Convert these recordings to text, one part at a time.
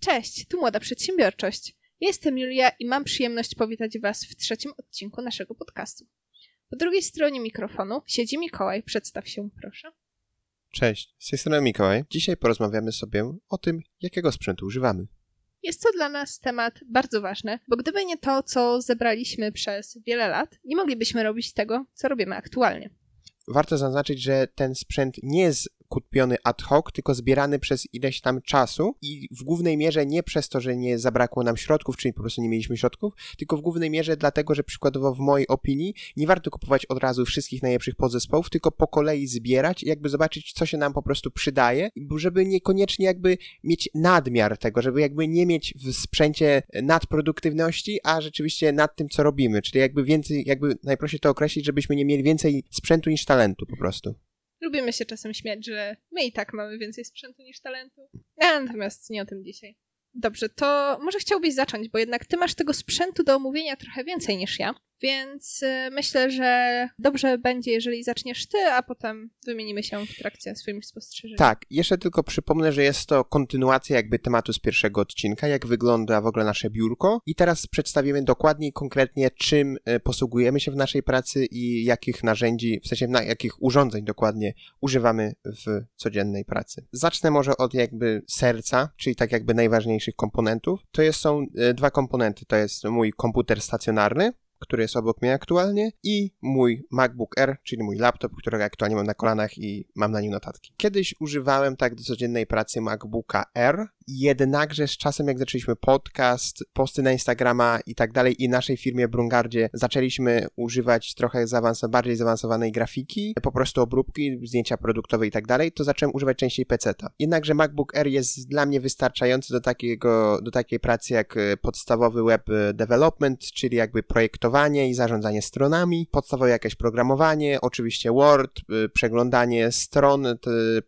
Cześć, tu Młoda Przedsiębiorczość. Jestem Julia i mam przyjemność powitać Was w trzecim odcinku naszego podcastu. Po drugiej stronie mikrofonu siedzi Mikołaj. Przedstaw się, proszę. Cześć, z tej strony Mikołaj. Dzisiaj porozmawiamy sobie o tym, jakiego sprzętu używamy. Jest to dla nas temat bardzo ważny, bo gdyby nie to, co zebraliśmy przez wiele lat, nie moglibyśmy robić tego, co robimy aktualnie. Warto zaznaczyć, że ten sprzęt nie jest kupiony ad hoc, tylko zbierany przez ileś tam czasu i w głównej mierze nie przez to, że nie zabrakło nam środków, czyli po prostu nie mieliśmy środków, tylko w głównej mierze dlatego, że przykładowo w mojej opinii nie warto kupować od razu wszystkich najlepszych podzespołów, tylko po kolei zbierać i jakby zobaczyć, co się nam po prostu przydaje, żeby niekoniecznie jakby mieć nadmiar tego, żeby jakby nie mieć w sprzęcie nadproduktywności, a rzeczywiście nad tym, co robimy, czyli jakby więcej, jakby najprościej to określić, żebyśmy nie mieli więcej sprzętu niż talentu po prostu. Lubimy się czasem śmiać, że my i tak mamy więcej sprzętu niż talentu. Natomiast nie o tym dzisiaj. Dobrze, to może chciałbyś zacząć, bo jednak ty masz tego sprzętu do omówienia trochę więcej niż ja. Więc y, myślę, że dobrze będzie, jeżeli zaczniesz ty, a potem wymienimy się w trakcie swoimi spostrzeżeniami. Tak, jeszcze tylko przypomnę, że jest to kontynuacja jakby tematu z pierwszego odcinka, jak wygląda w ogóle nasze biurko i teraz przedstawimy dokładniej, konkretnie czym y, posługujemy się w naszej pracy i jakich narzędzi, w sensie na jakich urządzeń dokładnie używamy w codziennej pracy. Zacznę może od jakby serca, czyli tak jakby najważniejszych komponentów. To jest, są y, dwa komponenty, to jest mój komputer stacjonarny, który jest obok mnie aktualnie i mój MacBook Air, czyli mój laptop, którego aktualnie mam na kolanach i mam na nim notatki. Kiedyś używałem tak do codziennej pracy MacBooka Air, jednakże z czasem jak zaczęliśmy podcast, posty na Instagrama i tak dalej i naszej firmie Brungardzie zaczęliśmy używać trochę zaawansowanej, bardziej zaawansowanej grafiki, po prostu obróbki, zdjęcia produktowe i tak dalej, to zacząłem używać częściej PC-ta. Jednakże MacBook Air jest dla mnie wystarczający do takiego, do takiej pracy jak e, podstawowy web development, czyli jakby projektowanie i zarządzanie stronami, podstawowe jakieś programowanie, oczywiście Word, e, przeglądanie stron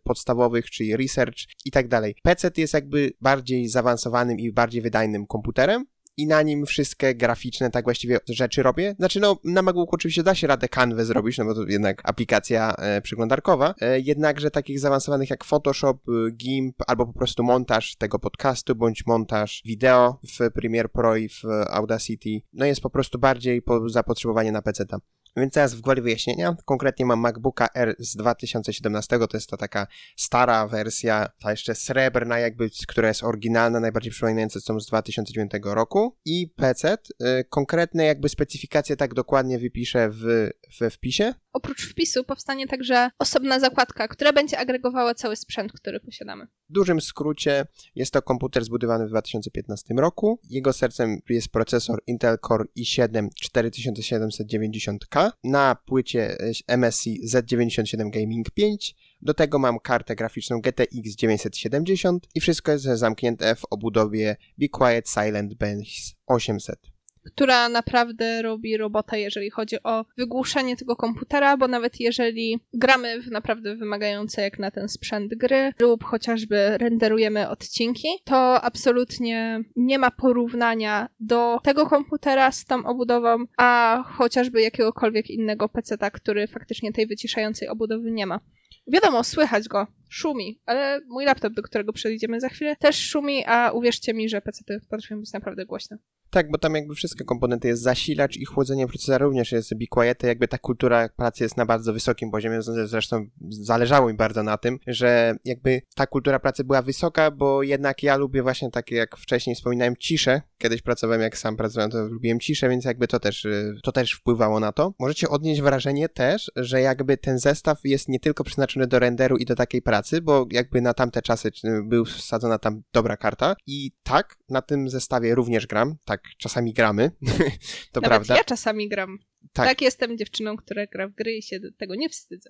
podstawowych, czyli research i tak dalej. PC jest jakby bardziej zaawansowanym i bardziej wydajnym komputerem, i na nim wszystkie graficzne tak właściwie rzeczy robię. Znaczy no, na MacBooku oczywiście da się radę Canvę zrobić, no bo to jednak aplikacja e, przeglądarkowa, e, jednakże takich zaawansowanych jak Photoshop, e, GIMP albo po prostu montaż tego podcastu, bądź montaż wideo w Premiere Pro i w Audacity, no jest po prostu bardziej po zapotrzebowanie na PC tam. Więc teraz w gwoli wyjaśnienia. Konkretnie mam MacBooka R z 2017, to jest ta taka stara wersja, ta jeszcze srebrna jakby, która jest oryginalna, najbardziej przypominająca tą z 2009 roku. I PC, y, konkretne jakby specyfikacje tak dokładnie wypiszę w, we wpisie. Oprócz wpisu powstanie także osobna zakładka, która będzie agregowała cały sprzęt, który posiadamy. Dużym skrócie jest to komputer zbudowany w 2015 roku. Jego sercem jest procesor Intel Core i7 4790K na płycie MSI Z97 Gaming 5. Do tego mam kartę graficzną GTX 970 i wszystko jest zamknięte w obudowie Be Quiet Silent Bass 800 która naprawdę robi robotę, jeżeli chodzi o wygłuszenie tego komputera, bo nawet jeżeli gramy w naprawdę wymagające jak na ten sprzęt gry lub chociażby renderujemy odcinki, to absolutnie nie ma porównania do tego komputera z tą obudową, a chociażby jakiegokolwiek innego PC, który faktycznie tej wyciszającej obudowy nie ma. Wiadomo, słychać go, szumi, ale mój laptop, do którego przejdziemy za chwilę, też szumi, a uwierzcie mi, że PC potrafią być naprawdę głośne. Tak, bo tam jakby wszystkie komponenty jest zasilacz i chłodzenie procesora również jest be quiet, jakby ta kultura pracy jest na bardzo wysokim poziomie, zresztą zależało mi bardzo na tym, że jakby ta kultura pracy była wysoka, bo jednak ja lubię właśnie takie, jak wcześniej wspominałem, ciszę. Kiedyś pracowałem, jak sam pracowałem, to lubiłem ciszę, więc jakby to też, y, to też wpływało na to. Możecie odnieść wrażenie też, że jakby ten zestaw jest nie tylko przeznaczony do renderu i do takiej pracy, bo jakby na tamte czasy był wsadzona tam dobra karta i tak, na tym zestawie również gram, tak czasami gramy, to Nawet prawda. ja czasami gram. Tak. tak, jestem dziewczyną, która gra w gry i się tego nie wstydzę.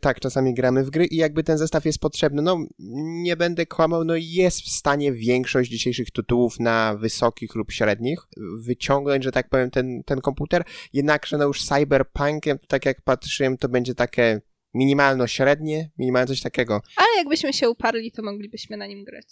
Tak, czasami gramy w gry i jakby ten zestaw jest potrzebny. No, nie będę kłamał, no jest w stanie większość dzisiejszych tytułów na wysokich lub średnich wyciągnąć, że tak powiem, ten, ten komputer. Jednakże no już cyberpunkiem, tak jak patrzyłem, to będzie takie minimalno średnie, minimalno coś takiego. Ale jakbyśmy się uparli, to moglibyśmy na nim grać.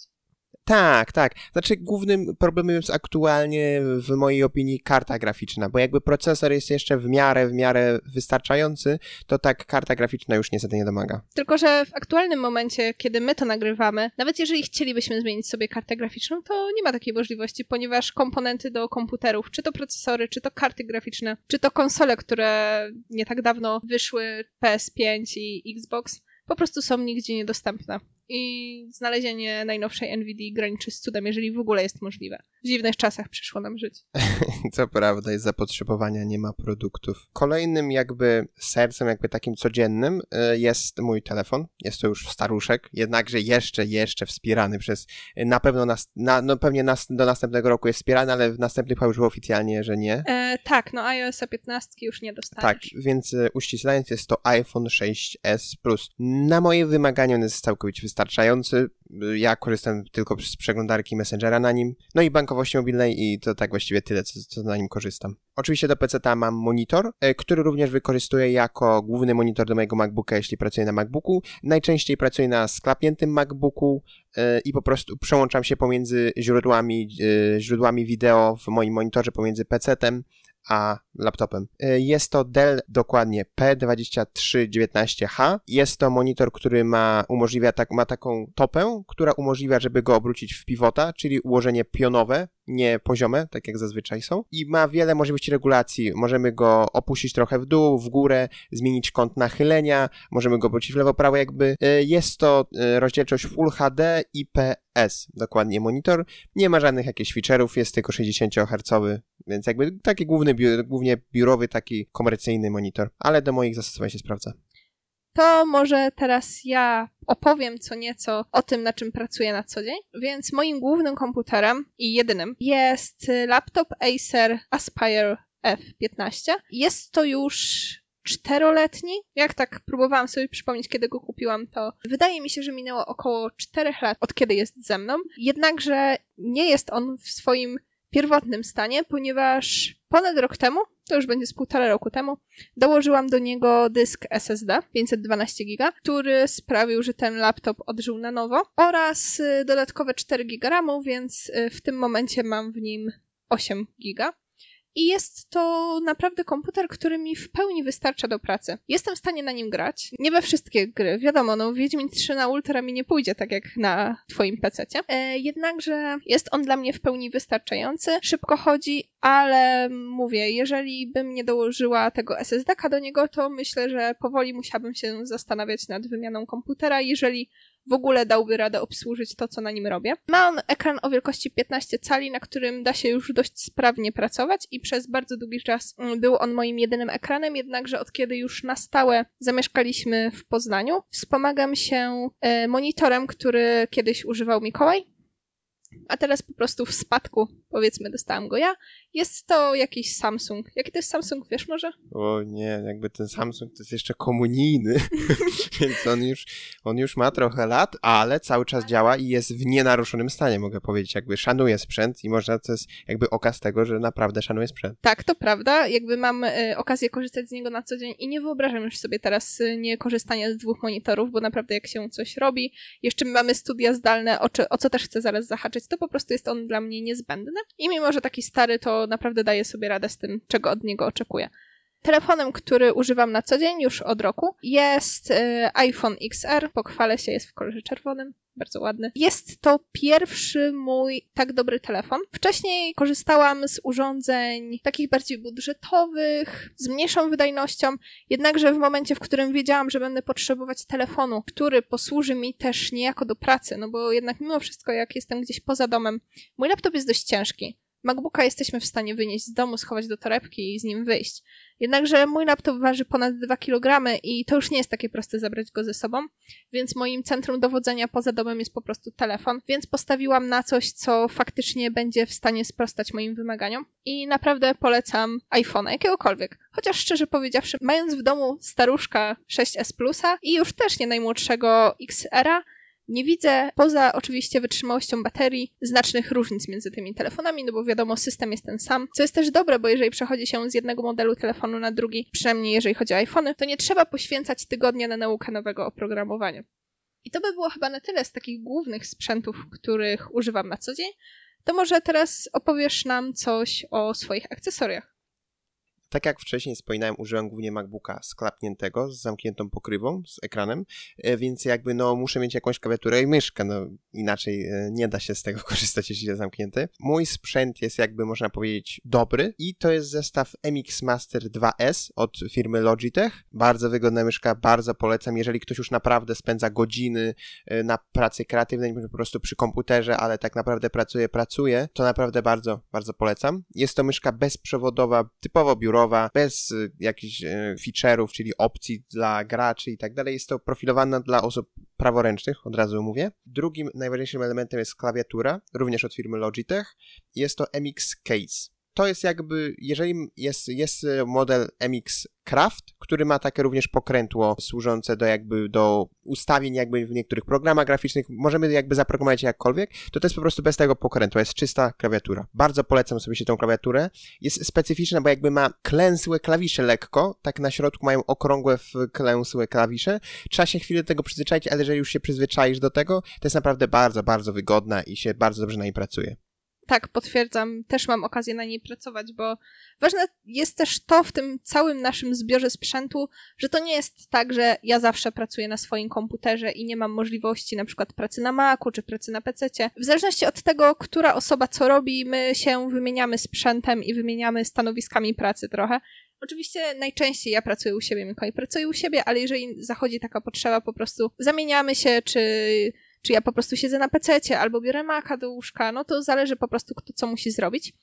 Tak, tak. Znaczy głównym problemem jest aktualnie w mojej opinii karta graficzna, bo jakby procesor jest jeszcze w miarę, w miarę wystarczający, to tak karta graficzna już niestety nie domaga. Tylko, że w aktualnym momencie, kiedy my to nagrywamy, nawet jeżeli chcielibyśmy zmienić sobie kartę graficzną, to nie ma takiej możliwości, ponieważ komponenty do komputerów, czy to procesory, czy to karty graficzne, czy to konsole, które nie tak dawno wyszły, PS5 i Xbox, po prostu są nigdzie niedostępne i znalezienie najnowszej NVIDIA graniczy z cudem, jeżeli w ogóle jest możliwe. W dziwnych czasach przyszło nam żyć. Co prawda, jest zapotrzebowania, nie ma produktów. Kolejnym jakby sercem, jakby takim codziennym e, jest mój telefon. Jest to już staruszek, jednakże jeszcze, jeszcze wspierany przez, e, na pewno, nas, na, no pewnie nas, do następnego roku jest wspierany, ale w następnych już oficjalnie, że nie. E, tak, no iOS 15 już nie dostaniesz. Tak, więc e, uściślając jest to iPhone 6s Plus. Na moje wymagania on jest całkowicie wystarczający. Ja korzystam tylko z przeglądarki Messengera na nim, no i bankowości mobilnej i to tak właściwie tyle, co, co na nim korzystam. Oczywiście do PC mam monitor, e, który również wykorzystuję jako główny monitor do mojego MacBooka, jeśli pracuję na MacBooku. Najczęściej pracuję na sklapniętym MacBooku e, i po prostu przełączam się pomiędzy źródłami, e, źródłami wideo w moim monitorze, pomiędzy PC-tem a laptopem. E, jest to Dell dokładnie P2319H. Jest to monitor, który ma, umożliwia tak, ma taką topę, która umożliwia, żeby go obrócić w pivota, czyli ułożenie pionowe, nie poziome, tak jak zazwyczaj są. I ma wiele możliwości regulacji. Możemy go opuścić trochę w dół, w górę, zmienić kąt nachylenia, możemy go obrócić w lewo, prawo, jakby. E, jest to e, rozdzielczość Full HD IPS, dokładnie monitor. Nie ma żadnych jakichś feature'ów, jest tylko 60 Hz, więc jakby taki główny, głównie biurowy, taki komercyjny monitor, ale do moich zastosowań się sprawdza. To może teraz ja opowiem co nieco o tym, na czym pracuję na co dzień. Więc moim głównym komputerem i jedynym jest laptop Acer Aspire F15. Jest to już czteroletni. Jak tak próbowałam sobie przypomnieć, kiedy go kupiłam, to wydaje mi się, że minęło około czterech lat od kiedy jest ze mną. Jednakże nie jest on w swoim pierwotnym stanie, ponieważ ponad rok temu, to już będzie z półtora roku temu, dołożyłam do niego dysk SSD 512 GB, który sprawił, że ten laptop odżył na nowo oraz y, dodatkowe 4 GB więc y, w tym momencie mam w nim 8 GB. I jest to naprawdę komputer, który mi w pełni wystarcza do pracy. Jestem w stanie na nim grać. Nie we wszystkie gry. Wiadomo, no Wiedźmin 3 na Ultra mi nie pójdzie tak jak na twoim pececie. E, jednakże jest on dla mnie w pełni wystarczający. Szybko chodzi, ale mówię, jeżeli bym nie dołożyła tego SSD-ka do niego, to myślę, że powoli musiałabym się zastanawiać nad wymianą komputera, jeżeli w ogóle dałby radę obsłużyć to, co na nim robię. Ma on ekran o wielkości 15 cali, na którym da się już dość sprawnie pracować i przez bardzo długi czas mm, był on moim jedynym ekranem, jednakże od kiedy już na stałe zamieszkaliśmy w Poznaniu, wspomagam się e, monitorem, który kiedyś używał Mikołaj, a teraz po prostu w spadku, powiedzmy, dostałam go ja. Jest to jakiś Samsung. Jaki to jest Samsung, wiesz może? O nie, jakby ten Samsung to jest jeszcze komunijny, więc on już, on już ma trochę lat, ale cały czas działa i jest w nienaruszonym stanie, mogę powiedzieć. Jakby szanuje sprzęt i można, to jest jakby okaz tego, że naprawdę szanuje sprzęt. Tak, to prawda. Jakby mam y, okazję korzystać z niego na co dzień i nie wyobrażam już sobie teraz y, nie korzystania z dwóch monitorów, bo naprawdę jak się coś robi, jeszcze mamy studia zdalne, o, czy, o co też chcę zaraz zahaczyć, to po prostu jest on dla mnie niezbędny. I mimo, że taki stary, to naprawdę daje sobie radę z tym, czego od niego oczekuję. Telefonem, który używam na co dzień już od roku jest y, iPhone XR. Pochwalę się, jest w kolorze czerwonym. Bardzo ładny. Jest to pierwszy mój tak dobry telefon. Wcześniej korzystałam z urządzeń takich bardziej budżetowych, z mniejszą wydajnością, jednakże w momencie, w którym wiedziałam, że będę potrzebować telefonu, który posłuży mi też niejako do pracy, no bo jednak mimo wszystko, jak jestem gdzieś poza domem, mój laptop jest dość ciężki. MacBooka jesteśmy w stanie wynieść z domu, schować do torebki i z nim wyjść. Jednakże mój laptop waży ponad 2 kg i to już nie jest takie proste zabrać go ze sobą, więc moim centrum dowodzenia poza domem jest po prostu telefon, więc postawiłam na coś, co faktycznie będzie w stanie sprostać moim wymaganiom i naprawdę polecam iPhone'a, jakiegokolwiek. Chociaż szczerze powiedziawszy, mając w domu staruszka 6S Plusa i już też nie najmłodszego XR-a, nie widzę, poza oczywiście wytrzymałością baterii, znacznych różnic między tymi telefonami, no bo wiadomo, system jest ten sam, co jest też dobre, bo jeżeli przechodzi się z jednego modelu telefonu na drugi, przynajmniej jeżeli chodzi o iPhony, to nie trzeba poświęcać tygodnia na naukę nowego oprogramowania. I to by było chyba na tyle z takich głównych sprzętów, których używam na co dzień. To może teraz opowiesz nam coś o swoich akcesoriach. Tak jak wcześniej wspominałem, użyłem głównie MacBooka sklapniętego z zamkniętą pokrywą, z ekranem, e, więc jakby no muszę mieć jakąś klawiaturę i myszkę, no inaczej e, nie da się z tego korzystać, jeśli jest zamknięty. Mój sprzęt jest jakby można powiedzieć dobry i to jest zestaw MX Master 2S od firmy Logitech. Bardzo wygodna myszka, bardzo polecam, jeżeli ktoś już naprawdę spędza godziny e, na pracy kreatywnej, po prostu przy komputerze, ale tak naprawdę pracuje, pracuje, to naprawdę bardzo, bardzo polecam. Jest to myszka bezprzewodowa, typowo biurowa, bez y, jakichś y, feature'ów, czyli opcji dla graczy i tak dalej. Jest to profilowana dla osób praworęcznych, od razu mówię. Drugim najważniejszym elementem jest klawiatura, również od firmy Logitech. Jest to MX Case to jest jakby, jeżeli jest, jest model MX Craft, który ma takie również pokrętło służące do jakby do ustawień jakby w niektórych programach graficznych, możemy jakby zaprogramować jakkolwiek, to to jest po prostu bez tego pokrętła, jest czysta klawiatura. Bardzo polecam sobie się tą klawiaturę. Jest specyficzna, bo jakby ma klęsłe klawisze lekko, tak na środku mają okrągłe klęsłe klawisze. Trzeba się chwilę do tego przyzwyczaić, ale jeżeli już się przyzwyczaisz do tego, to jest naprawdę bardzo, bardzo wygodna i się bardzo dobrze na niej pracuje. Tak, potwierdzam. Też mam okazję na niej pracować, bo ważne jest też to w tym całym naszym zbiorze sprzętu, że to nie jest tak, że ja zawsze pracuję na swoim komputerze i nie mam możliwości na przykład pracy na Macu czy pracy na PC. W zależności od tego, która osoba co robi, my się wymieniamy sprzętem i wymieniamy stanowiskami pracy trochę. Oczywiście najczęściej ja pracuję u siebie, Mikołaj pracuje u siebie, ale jeżeli zachodzi taka potrzeba, po prostu zamieniamy się, czy czy ja po prostu siedzę na pececie albo biorę maka do łóżka, no to zależy po prostu kto co musi zrobić.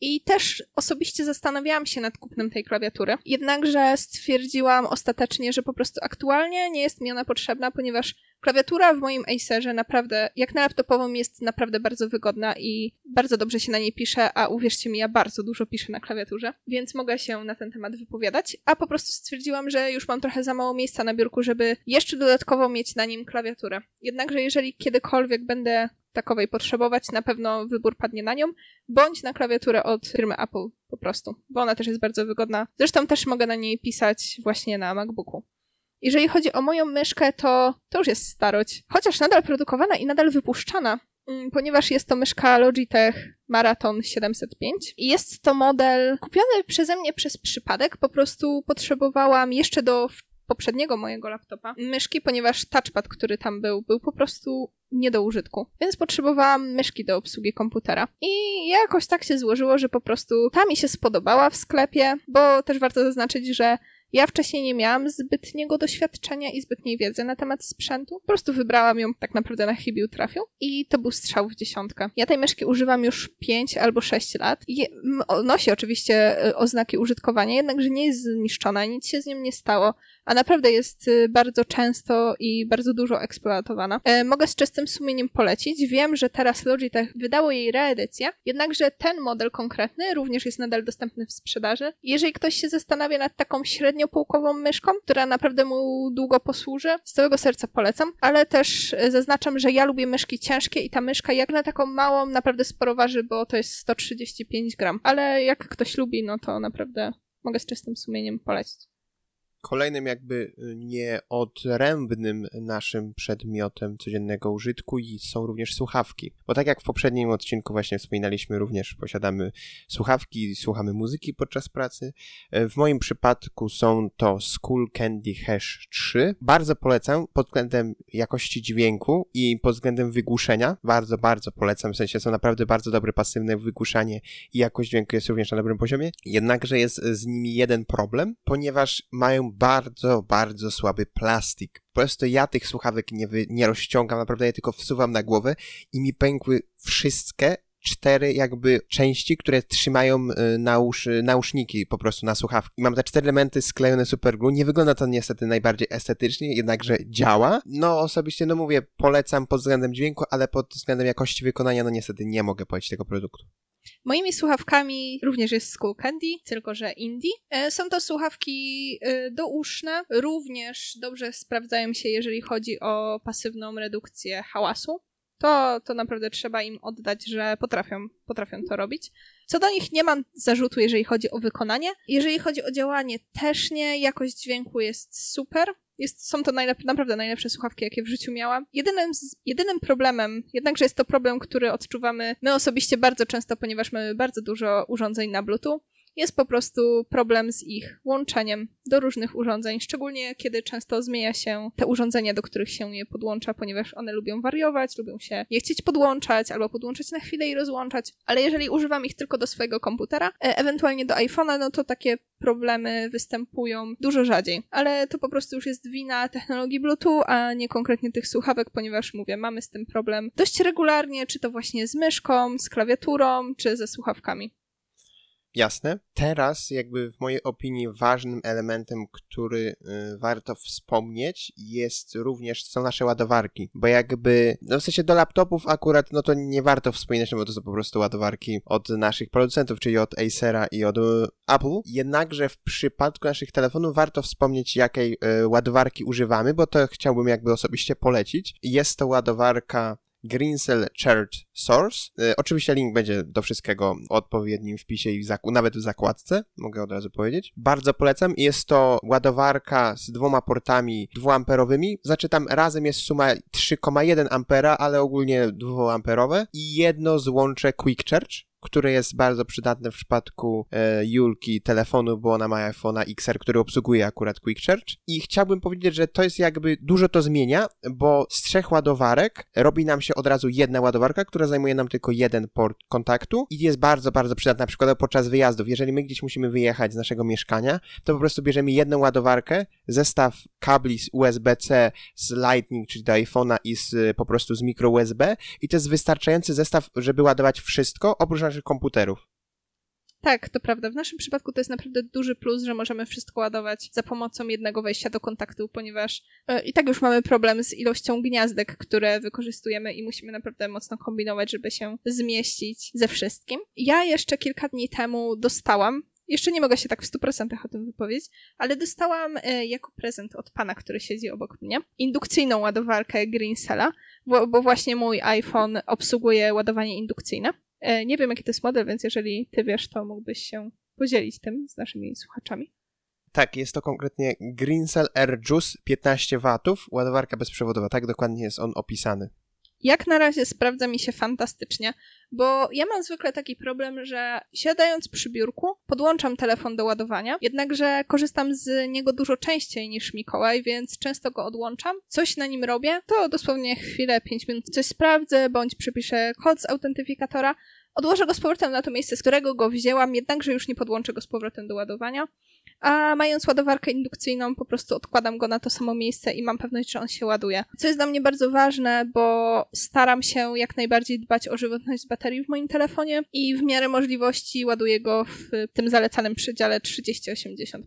I też osobiście zastanawiałam się nad kupnem tej klawiatury, jednakże stwierdziłam ostatecznie, że po prostu aktualnie nie jest mi ona potrzebna, ponieważ klawiatura w moim Acerze naprawdę, jak na laptopową, jest naprawdę bardzo wygodna i bardzo dobrze się na niej pisze, a uwierzcie mi, ja bardzo dużo piszę na klawiaturze, więc mogę się na ten temat wypowiadać, a po prostu stwierdziłam, że już mam trochę za mało miejsca na biurku, żeby jeszcze dodatkowo mieć na nim klawiaturę. Jednakże jeżeli kiedykolwiek będę takowej potrzebować, na pewno wybór padnie na nią, bądź na klawiaturę od firmy Apple po prostu, bo ona też jest bardzo wygodna. Zresztą też mogę na niej pisać właśnie na MacBooku. Jeżeli chodzi o moją myszkę, to to już jest starość, chociaż nadal produkowana i nadal wypuszczana, mm, ponieważ jest to myszka Logitech Marathon 705 i jest to model kupiony przeze mnie przez przypadek, po prostu potrzebowałam jeszcze do poprzedniego mojego laptopa myszki, ponieważ touchpad, który tam był, był po prostu nie do użytku. Więc potrzebowałam myszki do obsługi komputera. I jakoś tak się złożyło, że po prostu ta mi się spodobała w sklepie, bo też warto zaznaczyć, że ja wcześniej nie miałam zbytniego doświadczenia i zbytniej wiedzy na temat sprzętu. Po prostu wybrałam ją tak naprawdę na chybił trafił i to był strzał w dziesiątkę. Ja tej myszki używam już 5 albo 6 lat. I nosi oczywiście e, oznaki użytkowania, jednakże nie jest zniszczona, nic się z nim nie stało a naprawdę jest y, bardzo często i bardzo dużo eksploatowana. E, mogę z czystym sumieniem polecić. Wiem, że teraz Logitech wydało jej reedycję, jednakże ten model konkretny również jest nadal dostępny w sprzedaży. Jeżeli ktoś się zastanawia nad taką średniopółkową myszką, która naprawdę mu długo posłuży, z całego serca polecam, ale też zaznaczam, że ja lubię myszki ciężkie i ta myszka jak na taką małą naprawdę sporo waży, bo to jest 135 gram. Ale jak ktoś lubi, no to naprawdę mogę z czystym sumieniem polecić. Kolejnym jakby y, nieodrębnym naszym przedmiotem codziennego użytku są również słuchawki. Bo tak jak w poprzednim odcinku właśnie wspominaliśmy, również posiadamy słuchawki, słuchamy muzyki podczas pracy. E, w moim przypadku są to School Candy Hash 3. Bardzo polecam pod względem jakości dźwięku i pod względem wygłuszenia. Bardzo, bardzo polecam. W sensie są naprawdę bardzo dobre pasywne wygłuszanie i jakość dźwięku jest również na dobrym poziomie. Jednakże jest z nimi jeden problem, ponieważ mają bardzo, bardzo słaby plastik. Po prostu ja tych słuchawek nie, wy, nie rozciągam, naprawdę je tylko wsuwam na głowę i mi pękły wszystkie cztery jakby części, które trzymają y, nausz, nauszniki po prostu na słuchawki. Mam te cztery elementy sklejone superglue. Nie wygląda to niestety najbardziej estetycznie, jednakże działa. No osobiście, no mówię, polecam pod względem dźwięku, ale pod względem jakości wykonania, no niestety nie mogę polecić tego produktu. Moimi słuchawkami również jest Skull Candy, tylko że indie. E, są to słuchawki e, douszne, również dobrze sprawdzają się, jeżeli chodzi o pasywną redukcję hałasu. To, to naprawdę trzeba im oddać, że potrafią, potrafią to robić. Co do nich nie mam zarzutu, jeżeli chodzi o wykonanie. Jeżeli chodzi o działanie, też nie. Jakość dźwięku jest super. Jest, są to najlep naprawdę najlepsze słuchawki, jakie w życiu miałam. Jedynym, jedynym problemem, jednakże jest to problem, który odczuwamy my osobiście bardzo często, ponieważ mamy bardzo dużo urządzeń na Bluetooth, jest po prostu problem z ich łączeniem do różnych urządzeń, szczególnie kiedy często zmienia się te urządzenia, do których się je podłącza, ponieważ one lubią wariować, lubią się nie chcieć podłączać albo podłączać na chwilę i rozłączać, ale jeżeli używam ich tylko do swojego komputera, e, ewentualnie do iPhone'a, no to takie problemy występują dużo rzadziej. Ale to po prostu już jest wina technologii Bluetooth, a nie konkretnie tych słuchawek, ponieważ mówię, mamy z tym problem dość regularnie, czy to właśnie z myszką, z klawiaturą, czy ze słuchawkami. Jasne. Teraz, jakby w mojej opinii, ważnym elementem, który y, warto wspomnieć, jest również, są nasze ładowarki. Bo jakby, no w sensie do laptopów akurat, no to nie warto wspominać, no bo to są po prostu ładowarki od naszych producentów, czyli od Acera i od y, Apple. Jednakże w przypadku naszych telefonów warto wspomnieć, jakiej y, ładowarki używamy, bo to chciałbym jakby osobiście polecić. Jest to ładowarka Greensell Church Source. E, oczywiście link będzie do wszystkiego w odpowiednim wpisie i w nawet w zakładce, mogę od razu powiedzieć. Bardzo polecam. Jest to ładowarka z dwoma portami dwuamperowymi. Znaczy tam razem jest suma 3,1 ampera, ale ogólnie dwuamperowe i jedno złącze Quick Charge które jest bardzo przydatne w przypadku e, Julki telefonu, bo ona ma iPhone'a XR, który obsługuje akurat Quick Charge. I chciałbym powiedzieć, że to jest jakby dużo to zmienia, bo z trzech ładowarek robi nam się od razu jedna ładowarka, która zajmuje nam tylko jeden port kontaktu i jest bardzo, bardzo przydatna na przykład podczas wyjazdów. Jeżeli my gdzieś musimy wyjechać z naszego mieszkania, to po prostu bierzemy jedną ładowarkę, zestaw kabli z USB-C, z Lightning, czyli do iPhone'a i z, po prostu z micro USB i to jest wystarczający zestaw, żeby ładować wszystko, oprócz komputerów. Tak, to prawda. W naszym przypadku to jest naprawdę duży plus, że możemy wszystko ładować za pomocą jednego wejścia do kontaktu, ponieważ e, i tak już mamy problem z ilością gniazdek, które wykorzystujemy i musimy naprawdę mocno kombinować, żeby się zmieścić ze wszystkim. Ja jeszcze kilka dni temu dostałam jeszcze nie mogę się tak w 100% o tym wypowiedzieć, ale dostałam e, jako prezent od pana, który siedzi obok mnie, indukcyjną ładowarkę Greensella, bo, bo właśnie mój iPhone obsługuje ładowanie indukcyjne. E, nie wiem, jaki to jest model, więc jeżeli ty wiesz, to mógłbyś się podzielić tym z naszymi słuchaczami. Tak, jest to konkretnie Greensell Air Juice 15 watów, ładowarka bezprzewodowa. Tak dokładnie jest on opisany. Jak na razie sprawdza mi się fantastycznie, bo ja mam zwykle taki problem, że siadając przy biurku podłączam telefon do ładowania, jednakże korzystam z niego dużo częściej niż Mikołaj, więc często go odłączam, coś na nim robię, to dosłownie chwilę, 5 minut coś sprawdzę, bądź przypiszę kod z autentyfikatora, Odłożę go z powrotem na to miejsce, z którego go wzięłam, jednakże już nie podłączę go z powrotem do ładowania. A mając ładowarkę indukcyjną, po prostu odkładam go na to samo miejsce i mam pewność, że on się ładuje. Co jest dla mnie bardzo ważne, bo staram się jak najbardziej dbać o żywotność baterii w moim telefonie i w miarę możliwości ładuję go w tym zalecanym przedziale 30-80%.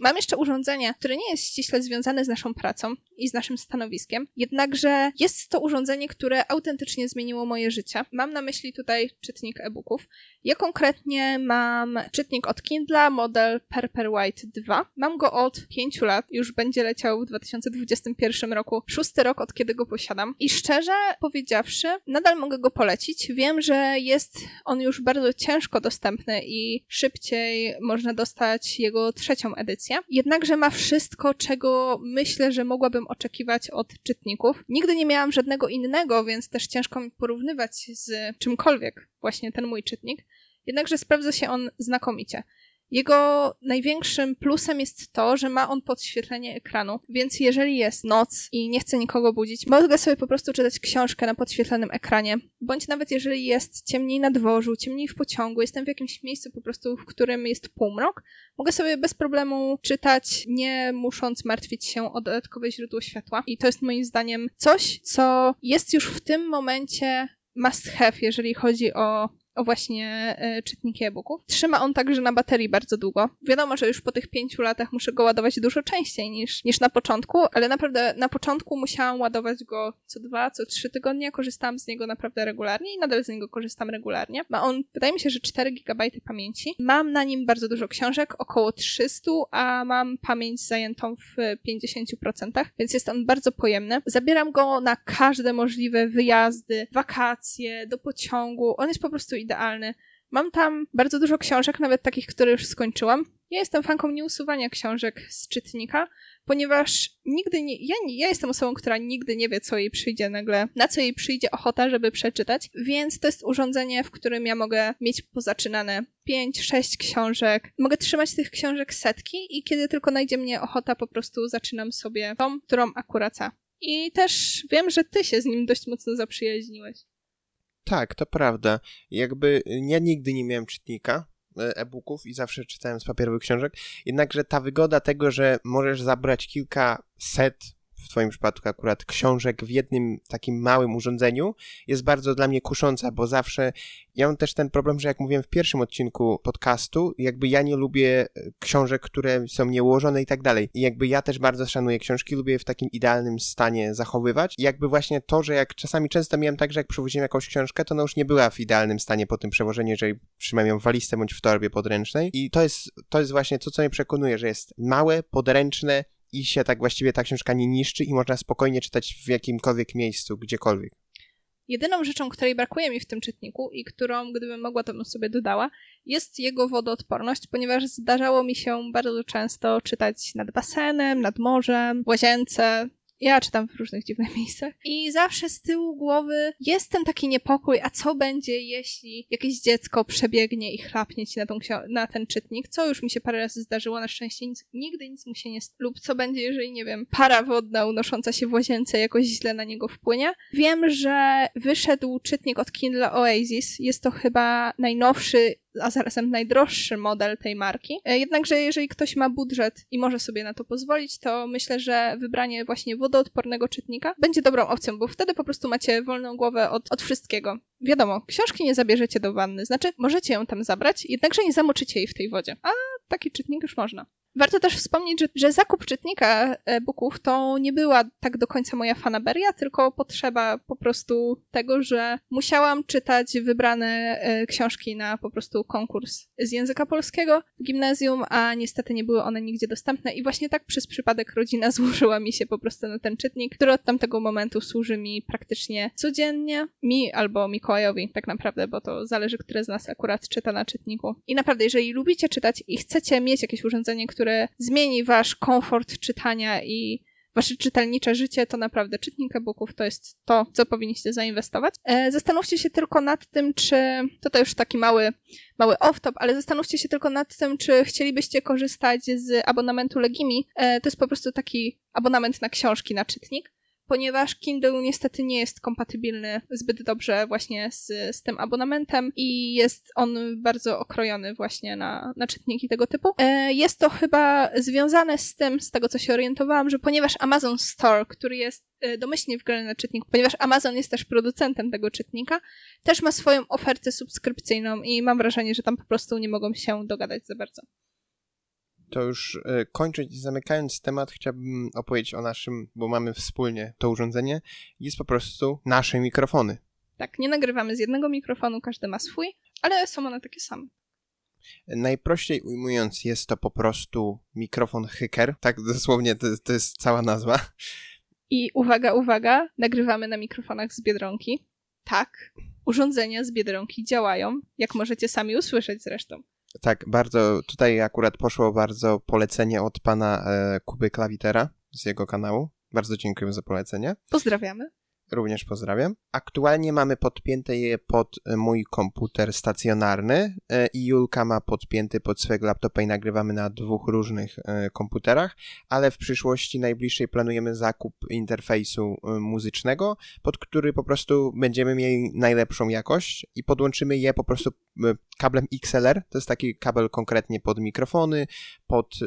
Mam jeszcze urządzenie, które nie jest ściśle związane z naszą pracą i z naszym stanowiskiem, jednakże jest to urządzenie, które autentycznie zmieniło moje życie. Mam na myśli tutaj czytnik e-booków. Ja konkretnie mam czytnik od Kindle, model White 2. Mam go od 5 lat, już będzie leciał w 2021 roku, szósty rok od kiedy go posiadam. I szczerze powiedziawszy, nadal mogę go polecić. Wiem, że jest on już bardzo ciężko dostępny i szybciej można dostać jego trzecią edycję. Jednakże ma wszystko, czego myślę, że mogłabym oczekiwać od czytników. Nigdy nie miałam żadnego innego, więc też ciężko mi porównywać z czymkolwiek właśnie ten mój czytnik. Jednakże sprawdza się on znakomicie. Jego największym plusem jest to, że ma on podświetlenie ekranu, więc jeżeli jest noc i nie chcę nikogo budzić, mogę sobie po prostu czytać książkę na podświetlonym ekranie, bądź nawet jeżeli jest ciemniej na dworzu, ciemniej w pociągu, jestem w jakimś miejscu po prostu, w którym jest półmrok, mogę sobie bez problemu czytać, nie musząc martwić się o dodatkowe źródło światła. I to jest moim zdaniem coś, co jest już w tym momencie must have, jeżeli chodzi o właśnie e, czytniki e-booków. Trzyma on także na baterii bardzo długo. Wiadomo, że już po tych pięciu latach muszę go ładować dużo częściej niż, niż na początku, ale naprawdę na początku musiałam ładować go co dwa, co trzy tygodnie. Korzystałam z niego naprawdę regularnie i nadal z niego korzystam regularnie. Ma on, wydaje mi się, że 4 GB pamięci. Mam na nim bardzo dużo książek, około 300, a mam pamięć zajętą w 50%, więc jest on bardzo pojemny. Zabieram go na każde możliwe wyjazdy, wakacje, do pociągu. On jest po prostu idealny. Mam tam bardzo dużo książek, nawet takich, które już skończyłam. Ja jestem fanką nieusuwania książek z czytnika, ponieważ nigdy nie, ja, ja jestem osobą, która nigdy nie wie, co jej przyjdzie nagle, na co jej przyjdzie ochota, żeby przeczytać, więc to jest urządzenie, w którym ja mogę mieć pozaczynane 5-6 książek. Mogę trzymać tych książek setki i kiedy tylko najdzie mnie ochota, po prostu zaczynam sobie tą, którą akurat. I też wiem, że ty się z nim dość mocno zaprzyjaźniłeś. Tak, to prawda. Jakby ja nigdy nie miałem czytnika e, e-booków i zawsze czytałem z papierowych książek, jednakże ta wygoda tego, że możesz zabrać kilka set w Twoim przypadku akurat książek w jednym takim małym urządzeniu jest bardzo dla mnie kusząca, bo zawsze ja mam też ten problem, że jak mówiłem w pierwszym odcinku podcastu, jakby ja nie lubię e, książek, które są nieułożone i tak dalej. I jakby ja też bardzo szanuję książki, lubię je w takim idealnym stanie zachowywać. I jakby właśnie to, że jak czasami często miałem tak, że jak przewoziłem jakąś książkę, to ona już nie była w idealnym stanie po tym przewożeniu, jeżeli trzymałem ją w walizce bądź w torbie podręcznej. I to jest, to jest właśnie to, co mnie przekonuje, że jest małe, podręczne, i się tak właściwie ta książka nie niszczy i można spokojnie czytać w jakimkolwiek miejscu, gdziekolwiek. Jedyną rzeczą, której brakuje mi w tym czytniku i którą, gdybym mogła, to bym sobie dodała, jest jego wodoodporność, ponieważ zdarzało mi się bardzo często czytać nad basenem, nad morzem, w łazience, ja czytam w różnych dziwnych miejscach. I zawsze z tyłu głowy jest ten taki niepokój, a co będzie, jeśli jakieś dziecko przebiegnie i chlapnie ci na, tą, na ten czytnik, co już mi się parę razy zdarzyło, na szczęście nic, nigdy nic mu się nie... lub co będzie, jeżeli, nie wiem, para wodna unosząca się w łazience jakoś źle na niego wpłynie. Wiem, że wyszedł czytnik od Kindle Oasis, jest to chyba najnowszy a zarazem najdroższy model tej marki. E, jednakże jeżeli ktoś ma budżet i może sobie na to pozwolić, to myślę, że wybranie właśnie wodoodpornego czytnika będzie dobrą opcją, bo wtedy po prostu macie wolną głowę od, od wszystkiego. Wiadomo, książki nie zabierzecie do wanny, znaczy możecie ją tam zabrać, jednakże nie zamoczycie jej w tej wodzie. A taki czytnik już można. Warto też wspomnieć, że, że zakup czytnika e-booków to nie była tak do końca moja fanaberia, tylko potrzeba po prostu tego, że musiałam czytać wybrane e, książki na po prostu konkurs z języka polskiego w gimnazjum, a niestety nie były one nigdzie dostępne i właśnie tak przez przypadek rodzina złożyła mi się po prostu na ten czytnik, który od tamtego momentu służy mi praktycznie codziennie, mi albo Mikołajowi tak naprawdę, bo to zależy, które z nas akurat czyta na czytniku. I naprawdę, jeżeli lubicie czytać i chcecie mieć jakieś urządzenie, które które zmieni wasz komfort czytania i wasze czytelnicze życie, to naprawdę czytnik e-booków to jest to, co powinniście zainwestować. E, zastanówcie się tylko nad tym, czy, to to już taki mały, mały off-top, ale zastanówcie się tylko nad tym, czy chcielibyście korzystać z abonamentu Legimi. E, to jest po prostu taki abonament na książki, na czytnik ponieważ Kindle niestety nie jest kompatybilny zbyt dobrze właśnie z, z tym abonamentem i jest on bardzo okrojony właśnie na, na czytniki tego typu. E, jest to chyba związane z tym, z tego co się orientowałam, że ponieważ Amazon Store, który jest e, domyślnie wgrany na czytnik, ponieważ Amazon jest też producentem tego czytnika, też ma swoją ofertę subskrypcyjną i mam wrażenie, że tam po prostu nie mogą się dogadać za bardzo to już e, kończąc i zamykając temat, chciałbym opowiedzieć o naszym, bo mamy wspólnie to urządzenie, jest po prostu nasze mikrofony. Tak, nie nagrywamy z jednego mikrofonu, każdy ma swój, ale są one takie same. Najprościej ujmując, jest to po prostu mikrofon Hyker, tak dosłownie to, to jest cała nazwa. I uwaga, uwaga, nagrywamy na mikrofonach z Biedronki. Tak, urządzenia z Biedronki działają, jak możecie sami usłyszeć zresztą. Tak, bardzo, tutaj akurat poszło bardzo polecenie od pana e, Kuby Klawitera z jego kanału. Bardzo dziękuję za polecenie. Pozdrawiamy. Również pozdrawiam. Aktualnie mamy podpięte je pod e, mój komputer stacjonarny e, i Julka ma podpięty pod swojego laptopa i nagrywamy na dwóch różnych e, komputerach, ale w przyszłości najbliższej planujemy zakup interfejsu muzycznego, pod który po prostu będziemy mieli najlepszą jakość i podłączymy je po prostu kablem XLR. To jest taki kabel konkretnie pod mikrofony, pod,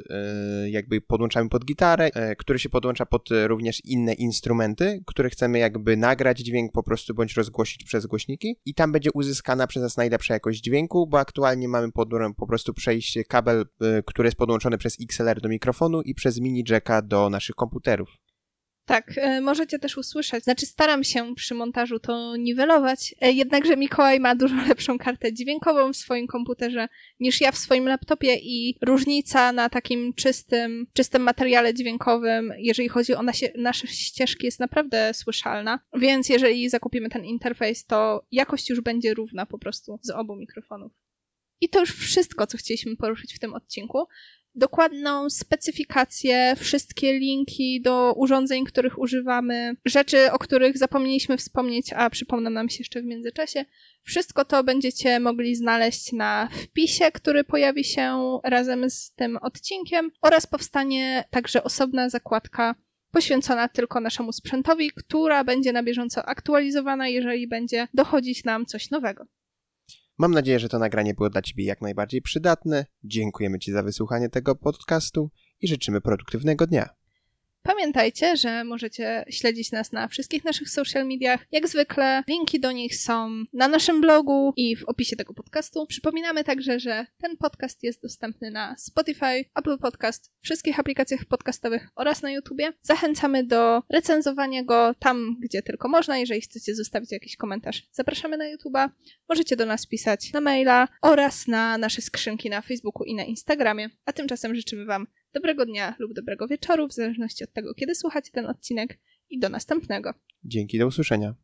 jakby podłączamy pod gitarę, który się podłącza pod również inne instrumenty, które chcemy jakby nagrać dźwięk po prostu bądź rozgłosić przez głośniki i tam będzie uzyskana przez nas najlepsza jakość dźwięku, bo aktualnie mamy pod, po prostu przejście kabel, który jest podłączony przez XLR do mikrofonu i przez mini jacka do naszych komputerów. Tak, e, możecie też usłyszeć. Znaczy, staram się przy montażu to niwelować, e, jednakże Mikołaj ma dużo lepszą kartę dźwiękową w swoim komputerze niż ja w swoim laptopie i różnica na takim czystym, czystym materiale dźwiękowym, jeżeli chodzi o nasie, nasze ścieżki, jest naprawdę słyszalna. Więc jeżeli zakupimy ten interfejs, to jakość już będzie równa po prostu z obu mikrofonów. I to już wszystko, co chcieliśmy poruszyć w tym odcinku dokładną specyfikację, wszystkie linki do urządzeń, których używamy, rzeczy, o których zapomnieliśmy wspomnieć, a przypomną nam się jeszcze w międzyczasie. Wszystko to będziecie mogli znaleźć na wpisie, który pojawi się razem z tym odcinkiem oraz powstanie także osobna zakładka poświęcona tylko naszemu sprzętowi, która będzie na bieżąco aktualizowana, jeżeli będzie dochodzić nam coś nowego. Mam nadzieję, że to nagranie było dla Ciebie jak najbardziej przydatne. Dziękujemy Ci za wysłuchanie tego podcastu i życzymy produktywnego dnia. Pamiętajcie, że możecie śledzić nas na wszystkich naszych social mediach. Jak zwykle linki do nich są na naszym blogu i w opisie tego podcastu. Przypominamy także, że ten podcast jest dostępny na Spotify, Apple Podcast, wszystkich aplikacjach podcastowych oraz na YouTubie. Zachęcamy do recenzowania go tam, gdzie tylko można. Jeżeli chcecie zostawić jakiś komentarz, zapraszamy na YouTuba. Możecie do nas pisać na maila oraz na nasze skrzynki na Facebooku i na Instagramie. A tymczasem życzymy Wam dobrego dnia lub dobrego wieczoru, w zależności od tego, kiedy słuchacie ten odcinek i do następnego. Dzięki, do usłyszenia.